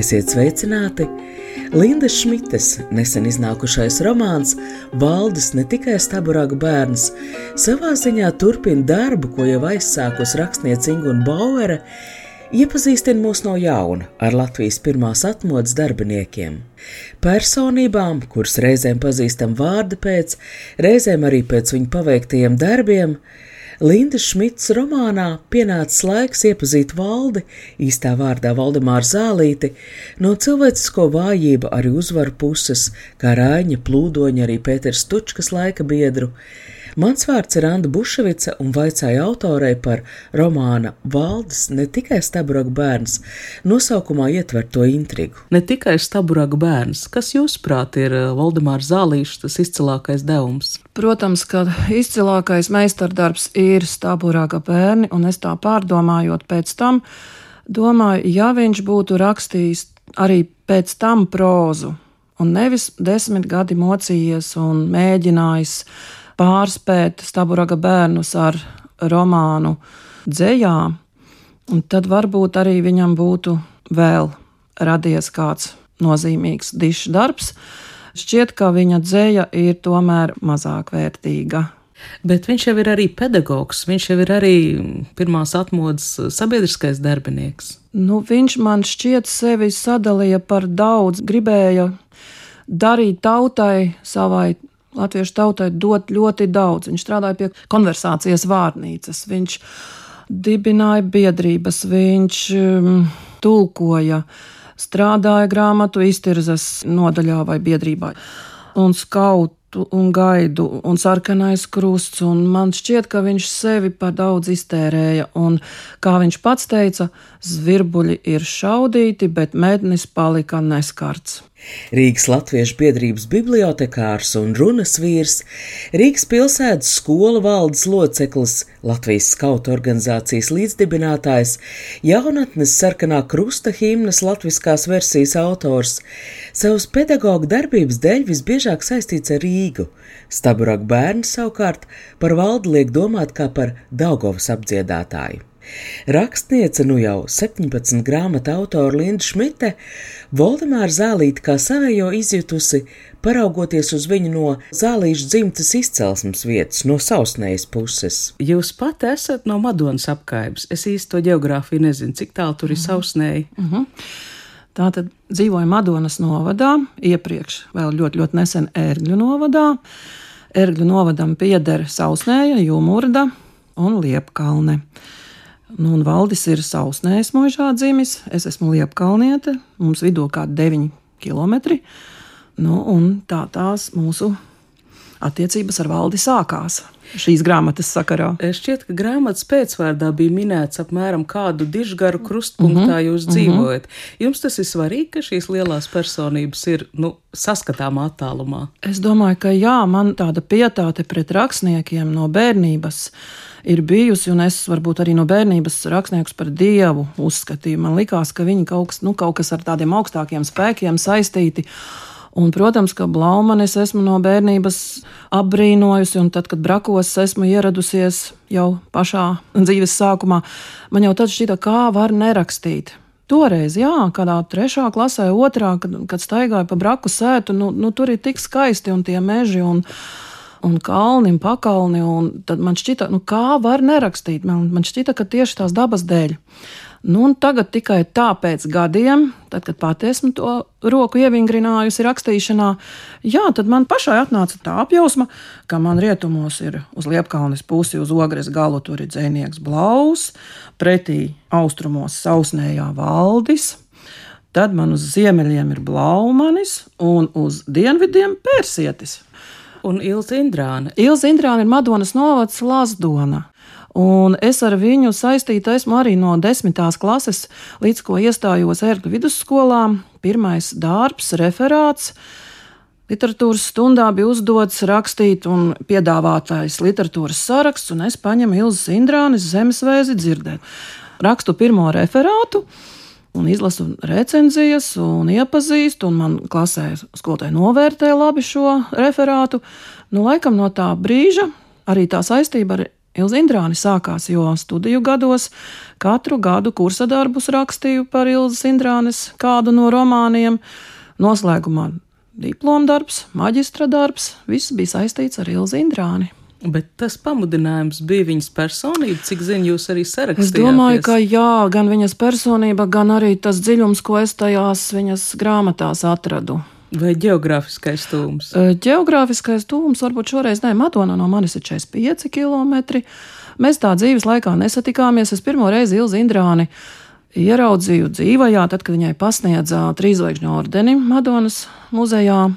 Esiet sveicināti! Linda Šmites nesen iznākušais romāns Valdis ne tikai staburaga bērns, savā ziņā turpina darbu, ko jau aizsākus rakstniece Ingūna Bauere, iepazīstina mūs no jauna ar Latvijas pirmās atmodas darbiniekiem. Personībām, kuras reizēm pazīstam vārda pēc, reizēm arī pēc viņu paveiktajiem darbiem, Linda Šmits romānā pienācis laiks iepazīt valdi, īstā vārdā Valdemāra Zālīti, no cilvēcisko vājību arī uzvaru puses, kā Rāņa plūdoņa arī Pēters Tučkas laika biedru. Mans vārds ir Anna Buševica un vaicāja autorei par romāna Valdis ne tikai staburaga bērns, nosaukumā ietver to intrigu. Ne tikai staburaga bērns, kas jūsuprāt ir eh, Valdemāra Zālīša tas izcilākais devums? Protams, ka izcilākais meistardarbs ir stāburāga bērni, un es tā pārdomājot pēc tam, domāju, ja viņš būtu rakstījis arī pēc tam prózu, un nevis desmit gadi mocījies un mēģinājis pārspēt staburaga bērnus ar romānu dzējā, un tad varbūt arī viņam būtu vēl radies kāds nozīmīgs dišs darbs. Šķiet, ka viņa dzēja ir tomēr mazāk vērtīga. Bet viņš jau ir arī pedagogs, viņš jau ir arī pirmās atmodas sabiedriskais darbinieks. Nu, viņš man šķiet sevi sadalīja par daudz, gribēja darīt tautai, savai latviešu tautai dot ļoti daudz. Viņš strādāja pie konversācijas vārnīcas, viņš dibināja biedrības, viņš um, tulkoja, strādāja grāmatu iztirzes nodaļā vai biedrībā. Un skautu un gaidu un sarkanais krusts, un man šķiet, ka viņš sevi par daudz iztērēja, un, kā viņš pats teica, zvirbuļi ir šaudīti, bet mednis palika neskarts. Rīgas Latviešu biedrības bibliotekārs un runas vīrs, Rīgas pilsētas skolu valdes loceklis, Latvijas skautu organizācijas līdzdibinātājs, jaunatnes sarkanā krusta himnas latviskās versijas autors, savas pedagoģa darbības dēļ visbiežāk saistīts ar Rīgu. Staburak bērns savukārt par valdi liek domāt kā par Daugovas apdziedātāju. Rakstniece, nu jau 17 grāmatu autora Linda Šmite, Voldemāra Zālīti kā savējo izjutusi, paraugoties uz viņu no zālīšu dzimtas izcelsmes vietas, no sausnējas puses. Jūs pat esat no Madonas apkaibas. Es īsti to geogrāfiju nezinu, cik tālu tur ir Mhm. sausnēji. Mm -hmm. Tā tad dzīvoja Madonas novadā, iepriekš vēl ļoti, ļoti nesen Ērgļu novadā. Ērgļu novadam pieder Sausnēja, Jūmurda un Liepkalne. Nu, un Valdis ir Sausnējas mūžā dzimis, es esmu Liepkalniete, mums vidū kādi 9 km. Nu, tā tās mūsu attiecības ar valdi sākās šīs grāmatas sakarā. Šķiet, ka grāmatas pēcvārdā bija minēts apmēram kādu dižgaru krustpunktā mm -hmm. jūs dzīvojat. Jums tas ir svarīgi, ka šīs lielās personības ir nu, saskatāmā attālumā. Es domāju, ka jā, man tāda pietāte pret rakstniekiem no bērnības ir bijusi, un es varbūt arī no bērnības rakstniekus par dievu uzskatīju. Man likās, ka viņi kaut kas, nu, kaut kas ar tādiem augstākiem spēkiem saistīti. Un, protams, ka Blaumanu es esmu no bērnības apbrīnojusi, un tad, kad brakos esmu ieradusies jau pašā dzīves sākumā, man jau tad šķita, kā var nerakstīt. Toreiz, jā, kādā trešā klasē, otrā, kad, kad staigāju pa braku sētu, nu, nu tur ir tik skaisti un tie meži. Un, un kalni un pakalni. Un tad man šķita, nu, kā var nerakstīt. Man, man šķita, ka tieši tās dabas dēļ. Nu, tagad tikai tāpēc gadiem, tad, kad pati esmu to roku ievingrinājusi rakstīšanā, jā, tad man pašai atnāca tā apjausma, ka man rietumos ir uz Liepkalnes pusi, uz ogres galu tur ir dzēnieks Blaus, pretī austrumos sausnējā valdis. Tad man uz ziemeļiem ir blaumanis un uz dienvidiem persietis. Un Ilza Indrāna. Ilza Indrāna ir Madonas novads Lazdona. Un es ar viņu saistīta esmu arī no desmitās klases, līdz ko iestājos ērgļu vidusskolā. Pirmais darbs, referāts. Literatūras stundā bija uzdots rakstīt un piedāvātais literatūras saraksts, un es paņemu Ilzas Indrānis zemesvēzi dzirdēt. Rakstu pirmo referātu, un izlasu recenzijas, un iepazīstu, un man klasē skolotāji novērtē labi šo referātu. Nu, laikam no tā brīža arī tā saistība ar Ilzi Indrāni sākās, jo studiju gados katru gadu kursa darbus rakstīju par Ilzas Indrānes kādu no romāniem. Noslēgumā diploma darbs, maģistra darbs, viss bija saistīts ar Ilzi Indrāni. Bet tas pamudinājums bija viņas personība, cik zinu, jūs arī sarakstījāt. Es domāju, ka jā, gan viņas personība, gan arī tas dziļums, ko es tajās viņas grāmatās atradu. Vai geogrāfiskais tūms? Geogrāfiskais tūms varbūt šoreiz ne. Madona no manis ir 45 km. Mēs tā dzīves laikā nesatikāmies. Es pirmo reizi Ilzi Indrāni ieraudzīju dzīvajā, tad, kad viņai pasniedza trīzvaigžņu ordeni Madonas muzejā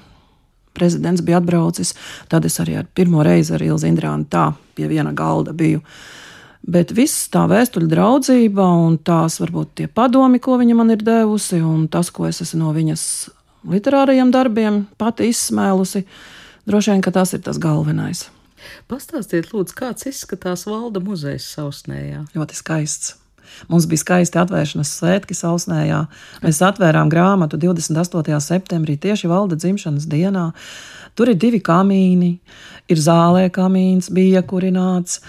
prezidents bija atbraucis. Tad es arī ar pirmo reizi ar Ilzi Indrānu tā pie viena galda biju. Bet viss tā vēstuļu draudzība un tās varbūt tie padomi, ko viņa man ir devusi, un tas, ko es esmu no viņas literārajiem darbiem pati izsmēlusi, droši vien, ka tas ir tas galvenais. Pastāstiet, lūdzu, kāds izskatās valda muzejs Sausnējā? Ļoti skaists. Mums bija skaisti atvēršanas svētki Sausnējā. Mēs atvērām grāmatu 28. septembrī, tieši valda dzimšanas dienā. Tur ir divi kamīni, ir zālē kamīns, bija kurināts,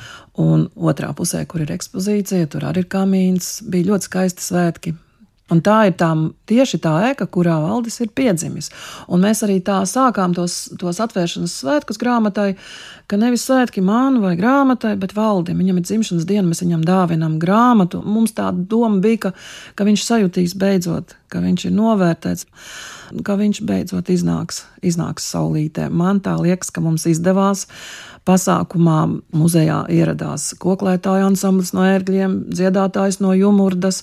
un otrā pusē, kur ir ekspozīcija, tur arī ir kamīns. Bija ļoti skaisti svētki. Un tā ir tā, tieši tā ēka, kurā valdis ir piedzimis. Un mēs arī tā sākām tos, tos atvēršanas svētkus grāmatai, ka nevis svētki man vai grāmatai, bet valdim. Viņam ir dzimšanas diena, mēs viņam dāvinām grāmatu. Mums tā doma bija, ka, ka viņš sajutīs beidzot, ka viņš ir novērtēts, ka viņš beidzot iznāks, iznāks saulītē. Man tā liekas, ka mums izdevās. Pasākumā muzejā ieradās koklētāju ansamblis no ērgļiem, dziedātājs no Jumurdas.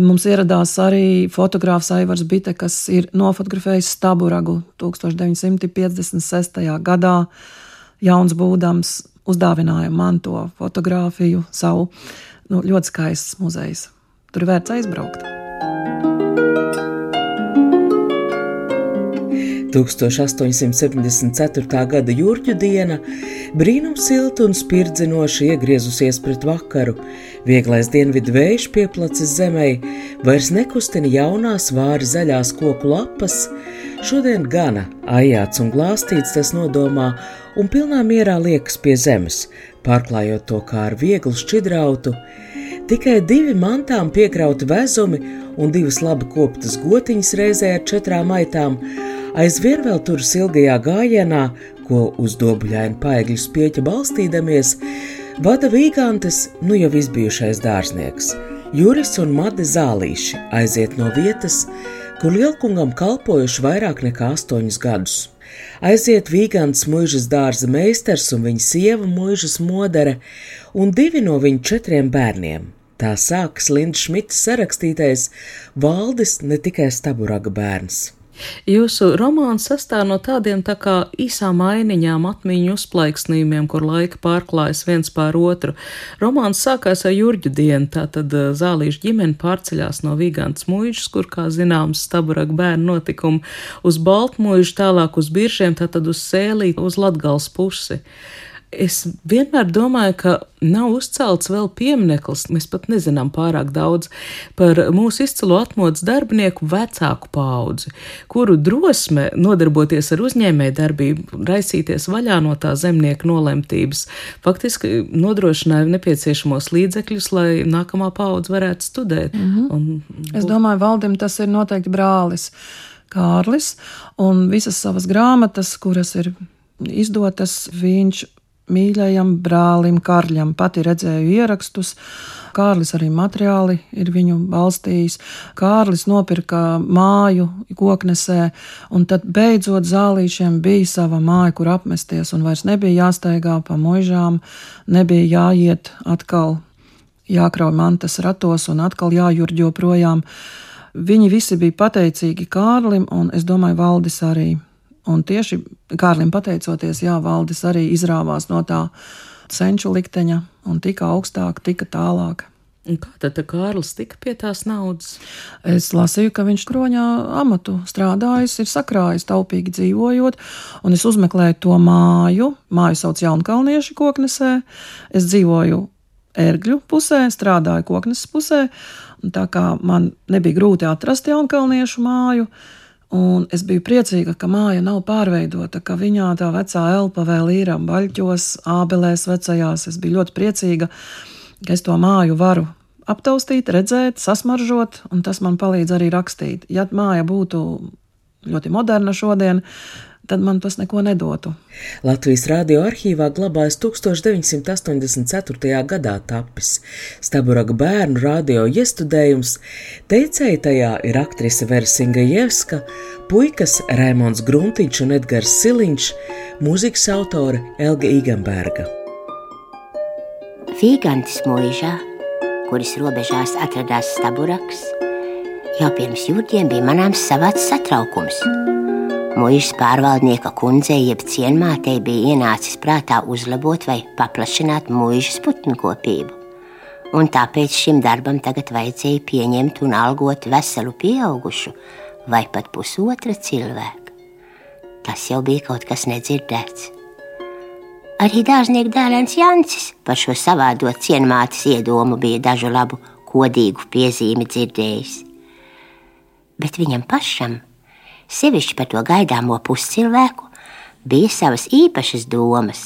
Mums ieradās arī fotogrāfs Aivars Bite, kas ir nofotografējis Staburagu 1956. gadā. Jauns būdams uzdāvināja man to fotografiju, savu nu, ļoti skaists muzejs. Tur vērts aizbraukt. 1874. gada jūrķu diena brīnums silta un spirdzinoši iegriezusies pret vakaru. Vieglais dienvidu vējš pieplacis zemē, vairs nekustina jaunās vāri zaļās koku lapas. Šodien gana ajāts un glāstīts tas nodomā, un pilnā mierā liekas pie zemes, pārklājot to kā ar vieglu šķidrautu. Tikai divi mantām piekrauti vezumi un divas labi koptas gotiņas reizē ar četrām aitām aizvien vēl turas ilgajā gājienā, ko uz dobuļaina paegļu spieķa balstīdamies, vada vīgantes, nu jau izbijušais dārznieks. Juris un Made zālīši aiziet no vietas, kur lielkungam kalpojuši vairāk nekā astoņus gadus. Aiziet vīgants mūžas dārza meistars un viņa sieva mūžas modere un divi no viņu četriem bērniem. Tā sākas Linda Šmita sarakstītais Valdis ne tikai staburaga bērns. Jūsu romāns sastāv no tādiem tā kā īsām ainiņām, atmiņu uzplaiksnījumiem, kur laika pārklājas viens pār otru. Romāns sākās ar Jurģu dienu, tātad zālīšu ģimene pārceļās no Vigants muižas, kur, kā zināms, staburak bērnu notikumu, uz Baltmuižu, tālāk uz Biržiem, tātad uz Sēlī, uz Latgals pusi. Es vienmēr domāju, ka nav uzcelts vēl piemineklis, mēs pat nezinām pārāk daudz par mūsu izcilo atmodas darbinieku vecāku paudzi, kuru drosme nodarboties ar uzņēmēju darbību, raisīties vaļā no tā zemnieka nolemtības, faktiski nodrošināja nepieciešamos līdzekļus, lai nākamā paudze varētu studēt. Mm -hmm. un, es domāju, valdim tas ir noteikti brālis Kārlis, un visas savas grāmatas, kuras ir izdotas, viņš mīļajam brālim Kārļam. Pati redzēju ierakstus. Kārlis arī materiāli ir viņu balstījis. Kārlis nopirka māju koknesē, un tad beidzot zālīšiem bija sava māja, kur apmesties, un vairs nebija jāsteigā pa muižām, nebija jāiet atkal, jākrauj mantas ratos un atkal jājurģo projām. Viņi visi bija pateicīgi Kārlim, un es domāju, Valdis arī. Un tieši Kārlim pateicoties, Jā, valdis arī izrāvās no tā senču likteņa un tika augstāk, tika tālāk. Un kā tad Kārlis tika pie tās naudas? Es lasīju, ka viņš kroņā amatu strādājis, ir sakrājis, taupīgi dzīvojot, un es uzmeklēju to māju. Māju sauc Jaunkalnieši koknesē. Es dzīvoju ērgļu pusē, strādāju koknes pusē, un tā kā man nebija grūti atrast Jaunkalniešu māju, Un es biju priecīga, ka māja nav pārveidota, ka viņā tā vecā elpa vēl ir baļķos, ābelēs vecajās. Es biju ļoti priecīga, ka es to māju varu aptaustīt, redzēt, sasmaržot, un tas man palīdz arī rakstīt. Ja māja būtu ļoti moderna šodien, tad man tas neko nedotu. Latvijas radio arhīvā glabājas 1984. gadā tapis Staburaga bērnu radio iestudējums. Teicēji tajā ir aktrise Versinga Jevska, puikas Raimons Gruntiņš un Edgars Siliņš, mūzikas autore Elga Igenberga. Vīgantis mūžā kuras robežās atradās staburaks, jau pirms jūrģiem bija manāms savāds satraukums. Mūžas pārvaldnieka kundzei jeb cienmātei bija ienācis prātā uzlabot vai paplašināt mūžas putnkopību. Un tāpēc šim darbam tagad vajadzēja pieņemt un algot veselu pieaugušu vai pat pusotra cilvēku. Tas jau bija kaut kas nedzirdēts. Arī dārznieka dēlēns Jancis par šo savādo cienmātes iedomu bija dažu labu, kodīgu piezīmi dzirdējis. Bet viņam pašam, sevišķi par to gaidāmo puscilvēku, bija savas īpašas domas,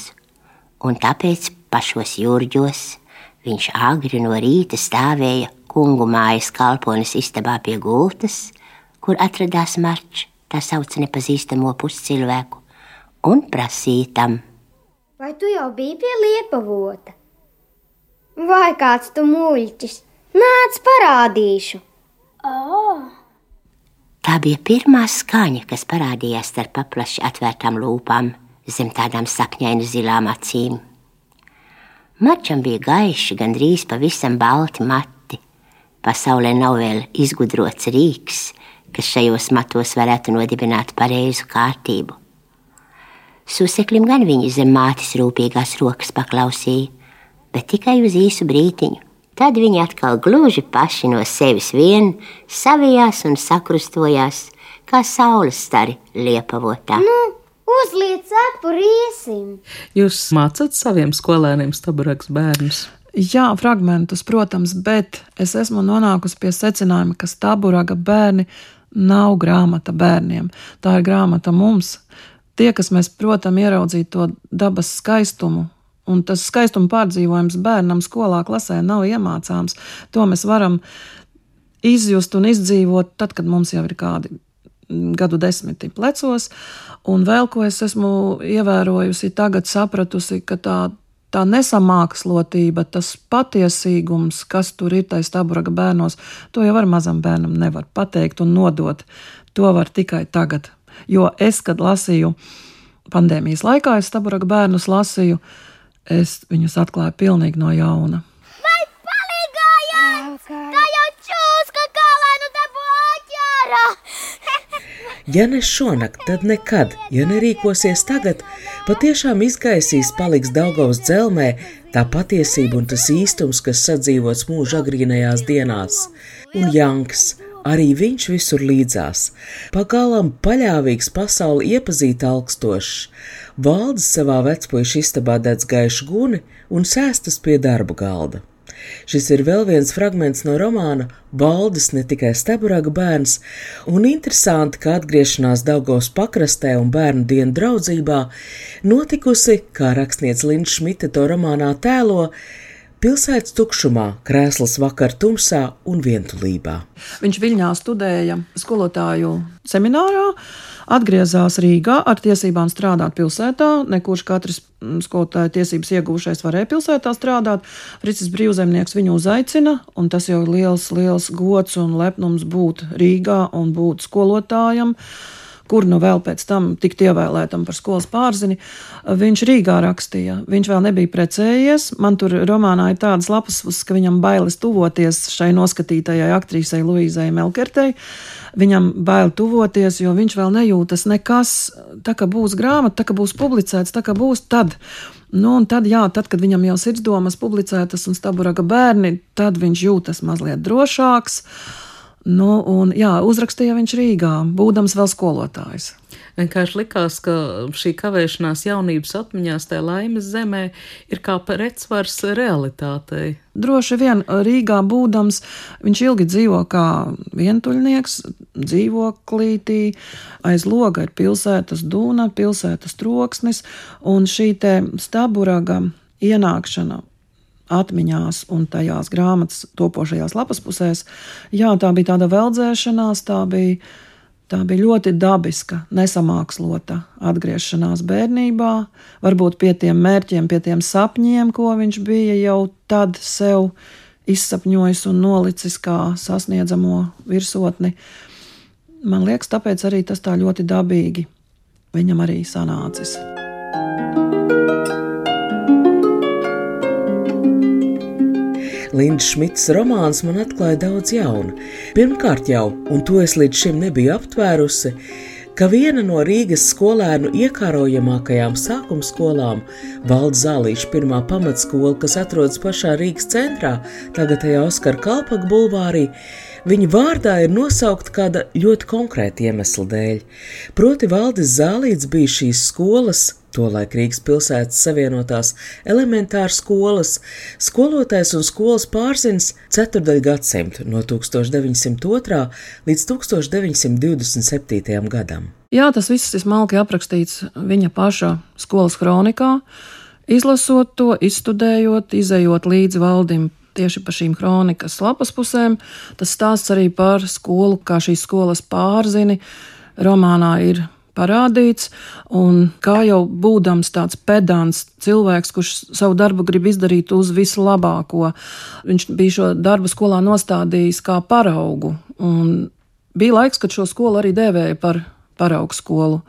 un tāpēc pašos jūrģos viņš agri no rīta stāvēja kungu mājas kalpones istabā pie gultas, kur atradās marčs, tā sauc nepazīstamo puscilvēku, un prasīja tam Vai tu jau biji pie liepavota? Vai kāds tu muļķis? Nāc, parādīšu! Oh. Tā bija pirmā skaņa, kas parādījās starp paplaši atvērtām lūpām, zem tādām sakņaini zilām acīm. Mačam bija gaiši, gandrīz pavisam balti mati. Pasaulē nav vēl izgudrots rīks, kas šajos matos varētu nodibināt pareizu kārtību. Suseklim gan viņa zem mātes rūpīgās rokas paklausīja, bet tikai uz īsu brītiņu. Tad viņi atkal gluži paši no sevis vien savijās un sakrustojās, kā saules stari liepavotā. Nu, uzliec cepurīsim! Jūs mācat saviem skolēniem staburaks bērnus? Jā, fragmentus, protams, bet es esmu nonākusi pie secinājuma, ka staburaga bērni nav grāmata bērniem. Tā ir grāmata mums, tie, kas mēs protam ieraudzīt to dabas skaistumu, un tas skaistuma pārdzīvojums bērnam skolā klasē nav iemācāms, to mēs varam izjust un izdzīvot tad, kad mums jau ir kādi gadu desmiti plecos, un vēl ko es esmu ievērojusi, tagad sapratusi, ka tā tā nesamākslotība, tas patiesīgums, kas tur ir tajā staburaga bērnos, to jau ar mazam bērnam nevar pateikt un nodot. To var tikai tagad. Jo es, kad lasīju pandēmijas laikā, es staburaga bērnus lasīju, es viņus atklāju pilnīgi no jauna. Vai palīgājiet? Tā jau čūska kā lai nu te boķēra! Ja ne šonakt, tad nekad, ja nerīkosies tagad, patiešām izgaisīs paliks Daugavas dzelmē tā patiesība un tas īstums, kas sadzīvots mūža agrīnajās dienās. Un Janks, Arī viņš visur līdzās, pagalam paļāvīgs pasauli iepazīt augstošs, valdes savā vecpuiša istabā dedz gaišu guni un sēstas pie darba galda. Šis ir vēl viens fragments no romāna Baldas ne tikai Steburaga bērns, un interesanti, ka atgriešanās Daugos pakrastē un bērnu dienu draudzībā notikusi, kā rakstniece Linda Šmita to romānā tēlo, Pilsētas tukšumā, krēsls vakar tumsā un vientulībā. Viņš Viļņā studēja skolotāju seminārā, atgriezās Rīgā ar tiesībām strādāt pilsētā. Nekurš katrs mm, skolotāja tiesības iegūšais varēja pilsētā strādāt. Fricis Brīvzemnieks viņu uzaicina, un tas jau ir liels, liels gods un lepnums būt Rīgā un būt skolotājam kur nu vēl pēc tam tikt ievēlētam par skolas pārzini, viņš Rīgā rakstīja. Viņš vēl nebija precējies. Man tur romānā ir tādas lapas, ka viņam bailes tuvoties šai noskatītajai aktrisei Luīzai Melkertei. Viņam bail tuvoties, jo viņš vēl nejūtas nekas. Tā kā būs grāmata, tā kā būs publicēts, tā kā būs tad. Nu, un tad, jā, tad, kad viņam jau sirdsdomas publicētas un staburaga bērni, tad viņš jūtas mazliet drošāks. Nu, un, jā, uzrakstīja viņš Rīgā, būdams vēl skolotājs. Vienkārši likās, ka šī kavēšanās jaunības atmiņās tajā laimes zemē ir kā pretsvars realitātei. Droši vien Rīgā būdams, viņš ilgi dzīvo kā vientuļnieks, dzīvoklītī, aiz loga ir pilsētas dūna, pilsētas troksnis, un šī te staburaga ienākšana atmiņās un tajās grāmatas topošajās lapas pusēs, jā, tā bija tāda veldzēšanās, tā bija Tā bija ļoti dabiska, nesamākslota atgriešanās bērnībā, varbūt pie tiem mērķiem, pie tiem sapņiem, ko viņš bija jau tad sev izsapņojis un nolicis kā sasniedzamo virsotni. Man liekas, tāpēc arī tas tā ļoti dabīgi viņam arī sanācis. Linda Šmits romāns man atklāja daudz jaunu. Pirmkārt jau, un to es līdz šim nebiju aptvērusi, ka viena no Rīgas skolēnu iekārojamākajām sākuma skolām, Valda Zālīša pirmā pamatskola, kas atrodas pašā Rīgas centrā, tagadējā Oskara Kalpaka bulvārī, Viņa vārdā ir nosaukta kāda ļoti konkrēta iemesla dēļ. Proti, Valdis Zālīts bija šīs skolas, tolaik Rīgas pilsētas savienotās elementāras skolas, skolotājs un skolas pārzins ceturdaļu gadsimtu no 1902. līdz 1927. gadam. Jā, tas viss ir smalki aprakstīts viņa paša skolas kronikā. Izlasot to, izstudējot, izējot līdzi valdim tieši pa šīm kronikas lapas pusēm. Tas stāsts arī par skolu, kā šīs skolas pārzini romānā ir parādīts. Un kā jau būdams tāds pedants cilvēks, kurš savu darbu grib izdarīt uz vislabāko, viņš bija šo darbu skolā nostādījis kā paraugu. Un bija laiks, kad šo skolu arī dēvēja par paraugu skolu.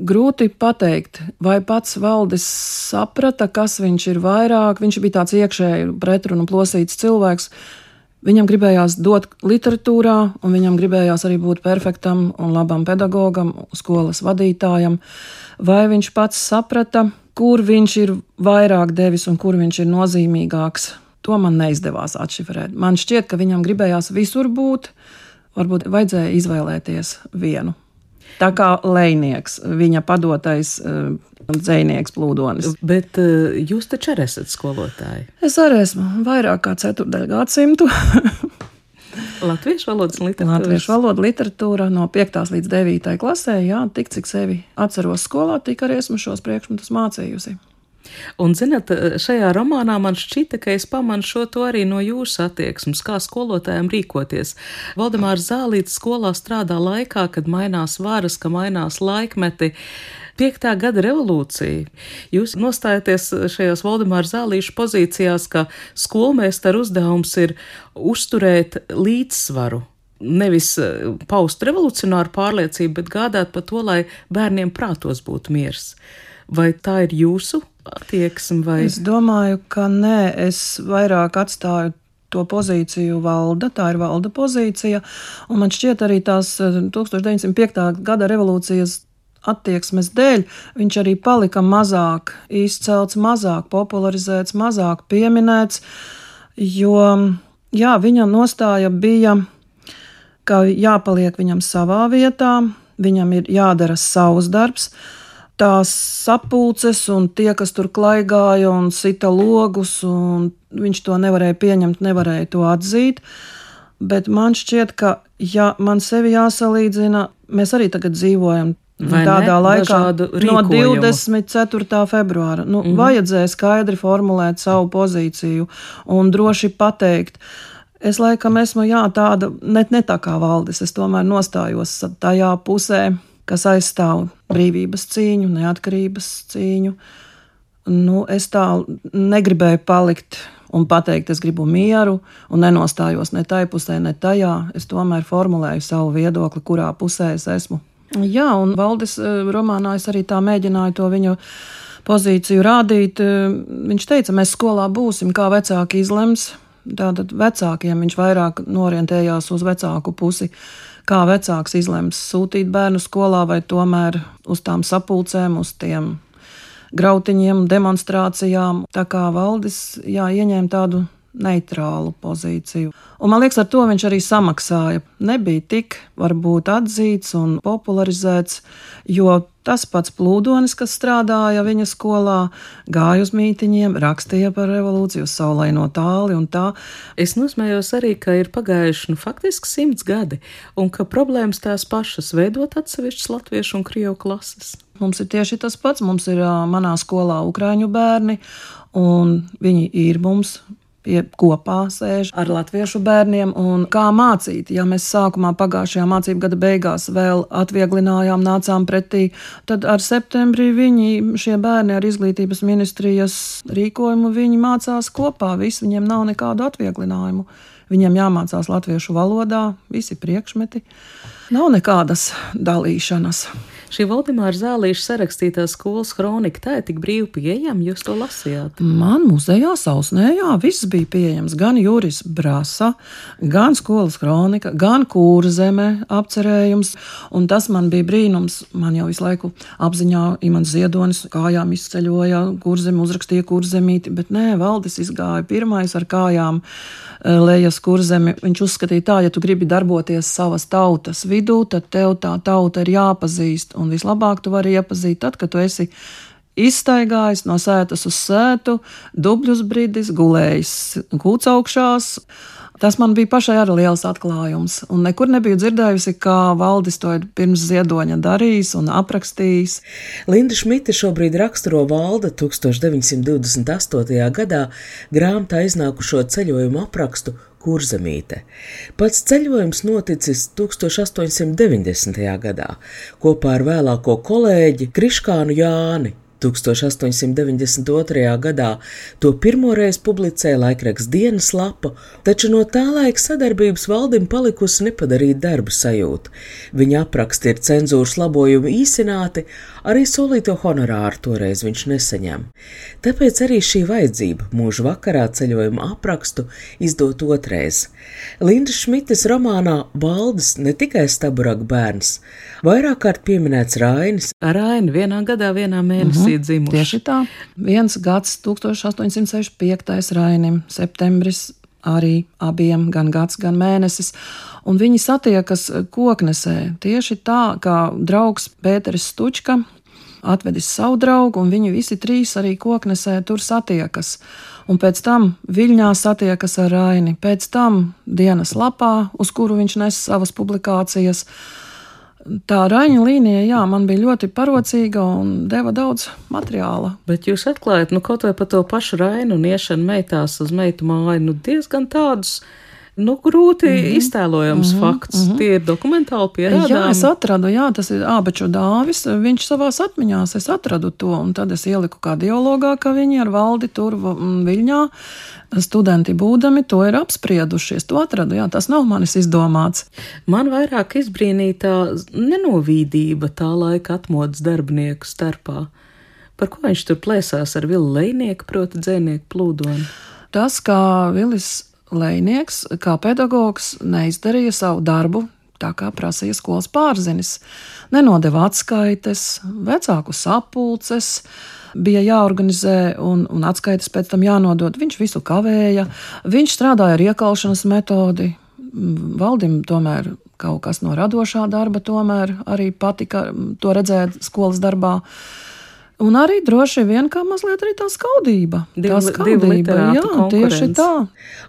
Grūti pateikt, vai pats valdis saprata, kas viņš ir vairāk. Viņš bija tāds iekšēji pretrunu plosīts cilvēks. Viņam gribējās dot literatūrā, un viņam gribējās arī būt perfektam un labam pedagogam, skolas vadītājam. Vai viņš pats saprata, kur viņš ir vairāk devis un kur viņš ir nozīmīgāks? To man neizdevās atšifrēt. Man šķiet, ka viņam gribējās visur būt, varbūt vajadzēja izvēlēties vienu. Tā kā lejnieks, viņa padotais uh, dzēnieks plūdonis. Bet uh, jūs taču arī esat skolotāji. Es arī esmu vairāk kā ceturdaļu gadsimtu. Latviešu valodas literatūra. Latviešu valoda literatūra no 5. līdz 9. klasē, jā, tik cik sevi atceros skolā, tik arī esmu šos priekšmetus mācījusi. Un, zinot, šajā romānā man šķita, ka es pamanu šo to arī no jūsu attieksmes, kā skolotājiem rīkoties. Valdemārs Zālīts skolā strādā laikā, kad mainās varas, ka mainās laikmeti. Piektā gada revolūcija. Jūs nostājaties šajās Valdemāra Zālīša pozīcijās, ka skolmēstaru uzdevums ir uzturēt līdzsvaru nevis paust revolucionāru pārliecību, bet gādāt par to, lai bērniem prātos būtu miers. Vai tā ir jūsu attieksme? Vai? Es domāju, ka nē, es vairāk atstāju to pozīciju valda, tā ir valda pozīcija, un man šķiet arī tās 1905. Eh, gada revolūcijas attieksmes dēļ viņš arī palika mazāk izcelts, mazāk popularizēts, mazāk pieminēts, jo jā, viņa nostāja bija, ka jāpaliek viņam savā vietā, viņam ir jādara savs darbs, tās sapulces un tie, kas tur klaigāja un sita logus, un viņš to nevarēja pieņemt, nevarēja to atzīt. Bet man šķiet, ka, ja man sevi jāsalīdzina, mēs arī tagad dzīvojam Vai tādā ne? laikā, no 24. februāra. Nu, mm -hmm. Vajadzēja skaidri formulēt savu pozīciju un droši pateikt. Es laikam esmu jā, tāda, ne, ne tā kā valdis, es tomēr nostājos tajā pusē, kas aizstāv brīvības cīņu, neatkarības cīņu. Nu, es tā negribēju palikt un pateikt, es gribu mieru, un nenostājos ne tajā pusē, ne tajā. Es tomēr formulēju savu viedokli, kurā pusē es esmu. Jā, un Valdis eh, romānā es arī tā mēģināju to viņu pozīciju rādīt. Eh, viņš teica, mēs skolā būsim, kā vecāki izlems. Tātad vecākiem viņš vairāk norientējās uz vecāku pusi. Kā vecāks izlems sūtīt bērnu skolā vai tomēr uz tām sapulcēm, uz tiem grautiņiem, demonstrācijām. Tā kā valdis jā, ieņēma tādu neitrālu pozīciju. Un, man liekas, ar to viņš arī samaksāja. Nebija tik varbūt atzīts un popularizēts, jo tas pats plūdonis, kas strādāja viņa skolā, gāja uz mītiņiem, rakstīja par revolūciju, saulē no tāli un tā. Es nosmējos arī, ka ir pagājuši nu, faktiski simts gadi, un ka problēmas tās pašas veidot atsevišķas latviešu un krievu klases. Mums ir tieši tas pats. Mums ir manā skolā ukrāņu bērni, un viņi ir mums pie kopā sēž ar latviešu bērniem un kā mācīt. Ja mēs sākumā pagājušajā mācību gada beigās vēl atvieglinājām, nācām pretī, tad ar septembrī viņi, šie bērni ar izglītības ministrijas rīkojumu, viņi mācās kopā, visi viņiem nav nekādu atvieglinājumu. Viņiem jāmācās latviešu valodā, visi priekšmeti. Nav nekādas dalīšanas. Šī Valdemāra Zālīša sarakstītā skolas kronika, tā ir tik brīvi pieejama, jūs to lasījāt? Man muzejā Sausnē, jā, viss bija pieejams. Gan Juris Brasa, gan skolas kronika, gan kūrzeme apcerējums. Un tas man bija brīnums. Man jau visu laiku apziņā Imants Ziedonis kājām izceļoja, kurzemi uzrakstīja kurzemīti, bet nē, Valdis izgāja pirmais ar kājām eh, lejas kurzemi. Viņš uzskatīja tā, ja tu gribi darboties savas tautas vidū, tad tev tā tauta ir jāpazīst un vislabāk tu vari iepazīt tad, kad tu esi izstaigājis no sētas uz sētu, dubļus brīdis, gulējis kūts augšās. Tas man bija pašai arī liels atklājums, un nekur nebiju dzirdējusi, kā valdis to ir pirms ziedoņa darījis un aprakstījis. Linda Šmita šobrīd raksturo valda 1928. gadā grāmatā iznākušo ceļojumu aprakstu Kurzemīte. Pats ceļojums noticis 1890. gadā kopā ar vēlāko kolēģi Kriškānu Jāni. 1892. gadā to pirmoreiz publicēja laikraksts dienas lapa, taču no tā laika sadarbības valdim palikusi nepadarīta darba sajūta. Viņa apraksti ir cenzūras labojumi īsināti, arī solīto honorāru toreiz viņš nesaņem. Tāpēc arī šī vajadzība mūža vakarā ceļojuma aprakstu izdot otrais. Linda Šmites romānā Valdis ne tikai staburāk bērns, vairāk kārt pieminēts Rainis. Raini vienā gadā, vienā mēnesī. Bija dzimuši. Tieši tā. Viens gads, 1865. rainim, septembris arī abiem, gan gads, gan mēnesis. Un viņi satiekas koknesē. Tieši tā, kā draugs Pēteris Stučka atvedis savu draugu, un viņi visi trīs arī koknesē tur satiekas. Un pēc tam Viļņā satiekas ar Raini, pēc tam dienas lapā, uz kuru viņš nes savas publikācijas. Tā raņa līnija, jā, man bija ļoti parocīga un deva daudz materiāla. Bet jūs atklājat, nu, kaut vai par to pašu rainu un iešanu meitās uz meitu māju, nu, diezgan tādus nu, grūti mm -hmm. iztēlojams mm -hmm. fakts. Mm -hmm. Tie ir dokumentāli pierādījumi. Jā, es atradu, jā, tas ir Ābeču dāvis. Viņš savās atmiņās, es atradu to, un tad es ieliku kā dialogā, ka viņi ar valdi tur Viļņā studenti būdami to ir apspriedušies. To atradu, jā, tas nav manis izdomāts. Man vairāk izbrīnīja tā nenovīdība tā laika atmodas darbinieku starpā. Par ko viņš tur plēsās ar Vilu Lēnieku, proti, dzēnieku plūdoni? Tas, kā Vilis Lēnieks, kā pedagogs, neizdarīja savu darbu tā kā prasīja skolas pārzinis. Nenodeva atskaites, vecāku sapulces, bija jāorganizē un, un atskaites pēc tam jānodod. Viņš visu kavēja, viņš strādāja ar iekalšanas metodi. Valdim tomēr kaut kas no radošā darba tomēr arī patika to redzēt skolas darbā. Un arī droši vien kā mazliet arī tā skaudība. Div, tā skaudība, jā, tieši tā.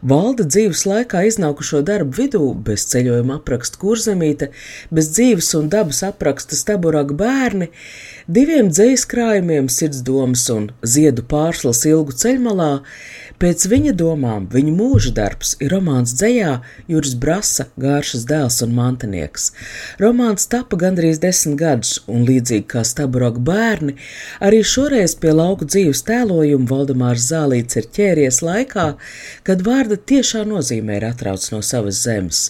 Valda dzīves laikā iznākušo darbu vidū, bez ceļojuma apraksta kurzemīte, bez dzīves un dabas apraksta staburaga bērni, diviem dzējas krājumiem, sirdsdomas un ziedu pārslas ilgu ceļmalā, Pēc viņa domām viņa mūža darbs ir romāns dzējā Juris Brasa, Gāršas dēls un mantinieks. Romāns tapa gandrīz desmit gadus, un līdzīgi kā Staburoka bērni, arī šoreiz pie lauku dzīves tēlojuma Valdemārs Zālīts ir ķēries laikā, kad vārda tiešā nozīmē ir atrauc no savas zemes.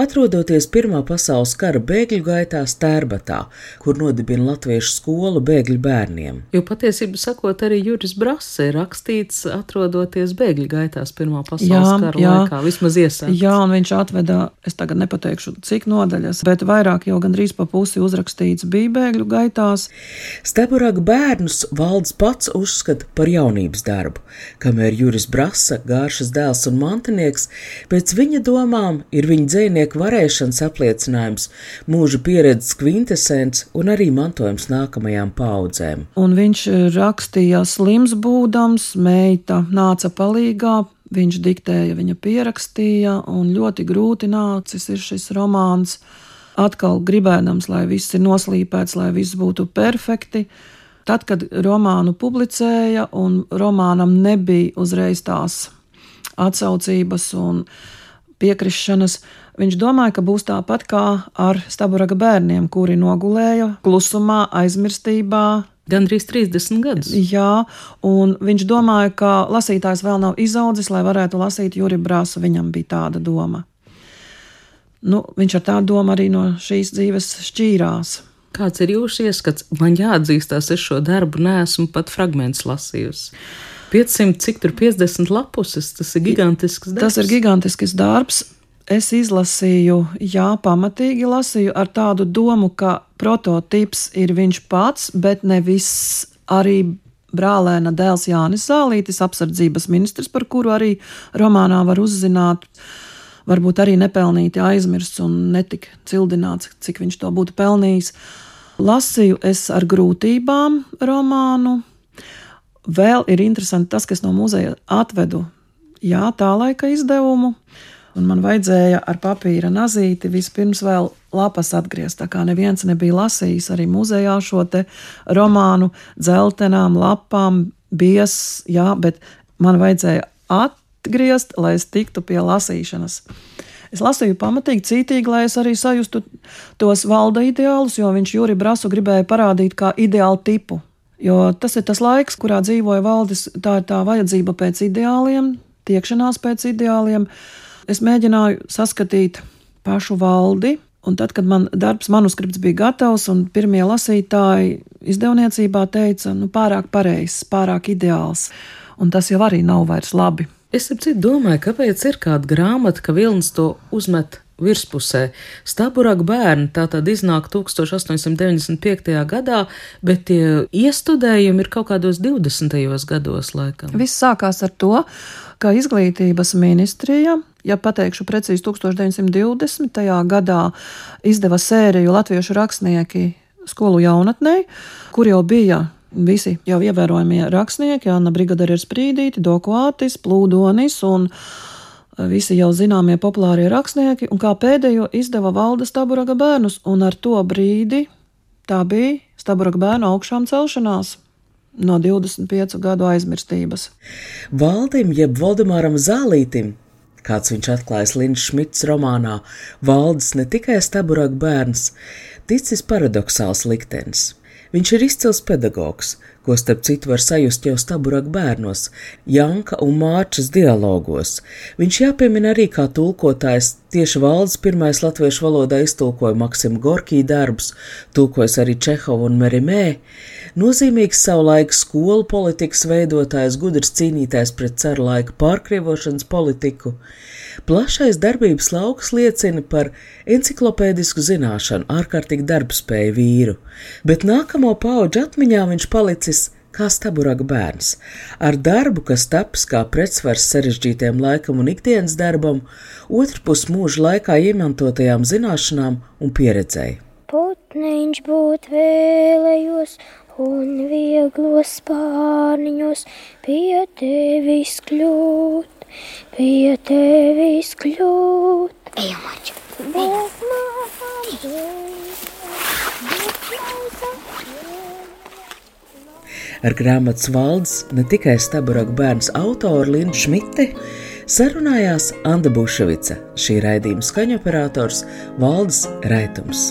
Atrodoties Pirmā pasaules kara bēgļu gaitā Stērbatā, kur nodibina latviešu skolu bēgļu bērniem. Jo patiesībā sakot, arī Juris Brasa ir rakstīts atrodoties bēgļu gaitās Pirmā pasaules jā, kara jā, laikā, vismaz iesākts. Jā, un viņš atveda, es tagad nepateikšu, cik nodaļas, bet vairāk jau gandrīz pa pusi uzrakstīts bija bēgļu gaitās. Steburaga bērnus valdes pats uzskata par jaunības darbu, kamēr Juris Brasa, Gāršas dēls un mantinieks, pēc viņa domām ir viņa dzēnieku varēšanas apliecinājums, mūža pieredzes kvintesens un arī mantojums nākamajām paudzēm. Un viņš rakstīja slims būdams, meita nāca palīgā, viņš diktēja, viņa pierakstīja, un ļoti grūti nācis ir šis romāns. Atkal gribēdams, lai viss ir noslīpēts, lai viss būtu perfekti. Tad, kad romānu publicēja, un romānam nebija uzreiz tās atsaucības un piekrišanas, viņš domāja, ka būs tāpat kā ar Staburaga bērniem, kuri nogulēja klusumā, aizmirstībā, Gan arī 30 gadus. Jā, un viņš domāja, ka lasītājs vēl nav izaudzis, lai varētu lasīt Juri Brāsu. Viņam bija tāda doma. Nu, viņš ar tādu domu arī no šīs dzīves šķīrās. Kāds ir jūsu ieskats? Man jāatzīstās, es šo darbu neesmu pat fragments lasījusi. 500, cik tur 50 lapuses, tas ir gigantisks darbs. Tas ir gigantisks darbs. Es izlasīju, jā, pamatīgi lasīju ar tādu domu, ka prototyps ir viņš pats, bet nevis arī brālēna dēls Jānis Zālītis, apsardzības ministrs, par kuru arī romānā var uzzināt. Varbūt arī nepelnīti aizmirsts un netik cildināts, cik viņš to būtu pelnījis. Lasīju es ar grūtībām romānu. Vēl ir interesanti tas, kas no muzeja atvedu jā, tā laika izdevumu un man vajadzēja ar papīra nazīti vispirms vēl lapas atgriezt. Tā kā neviens nebija lasījis arī muzejā šo romānu, dzeltenām lapām, bies, jā, bet man vajadzēja atgriezt, lai es tiktu pie lasīšanas. Es lasīju pamatīgi, cītīgi, lai es arī sajustu tos valda ideālus, jo viņš Juri Brasu gribēja parādīt kā ideālu tipu. Jo tas ir tas laiks, kurā dzīvoja valdis, tā ir tā vajadzība pēc ideāliem, tiekšanās pēc ideāliem. Es mēģināju saskatīt pašu valdi, un tad, kad man darbs manuskripts bija gatavs, un pirmie lasītāji izdevniecībā teica, nu, pārāk pareizs, pārāk ideāls, un tas jau arī nav vairs labi. Es domāju, kāpēc ir kāda grāmata, ka Vilnis to uzmet virspusē. Staburaga bērni tā tad iznāk 1895. gadā, bet tie iestudējumi ir kaut kādos 20. gados laikam. Viss sākās ar to, ka izglītības ministrija, ja pateikšu precīzi 1920. gadā, izdeva sēriju latviešu rakstnieki skolu jaunatnē, kur jau bija visi jau ievērojamie rakstnieki, Anna Brigadere ir sprīdīti, Dokuātis, Plūdonis un visi jau zināmie populārie rakstnieki, un kā pēdējo izdeva valda Staburaga bērnus, un ar to brīdi tā bija Staburaga bērnu augšām celšanās. No 25 gadu aizmirstības. Valdim, jeb Valdemāram Zālītim, kāds viņš atklājas Linčs Šmits romānā, valdes ne tikai Staburaga bērns, ticis paradoxāls liktenis. Viņš ir izcils pedagogs, ko starp citu var sajust jau staburak bērnos, Janka un Mārčas dialogos. Viņš jāpiemina arī kā tulkotājs tieši valdes pirmais latviešu valodā iztulkoja Maksimu Gorkī darbus, tulkojas arī Čehovu un Merimē, nozīmīgs savulaik skolu politikas veidotājs, gudrs cīnītājs pret ceru laika pārkrievošanas politiku. Plašais darbības lauks liecina par enciklopēdisku zināšanu, ārkārtīgi darbspēju vīru, bet nākamo pauģu atmiņā viņš palicis kā staburaga bērns, ar darbu, kas taps kā pretsvars sarežģītiem laikam un ikdienas darbam, otrpus mūža laikā iemantotajām zināšanām un pieredzēji. Putniņš būt vēlējos un vieglos spārniņos pie tevis kļūt pie tevis kļūt. Ejam, maču! Bez māsām, bez māsām. Ar grāmatas valdes ne tikai Staburaga bērns autoru Lindu Šmiti sarunājās Anna Buševica, šī raidījuma skaņoperators Valdes Raitums.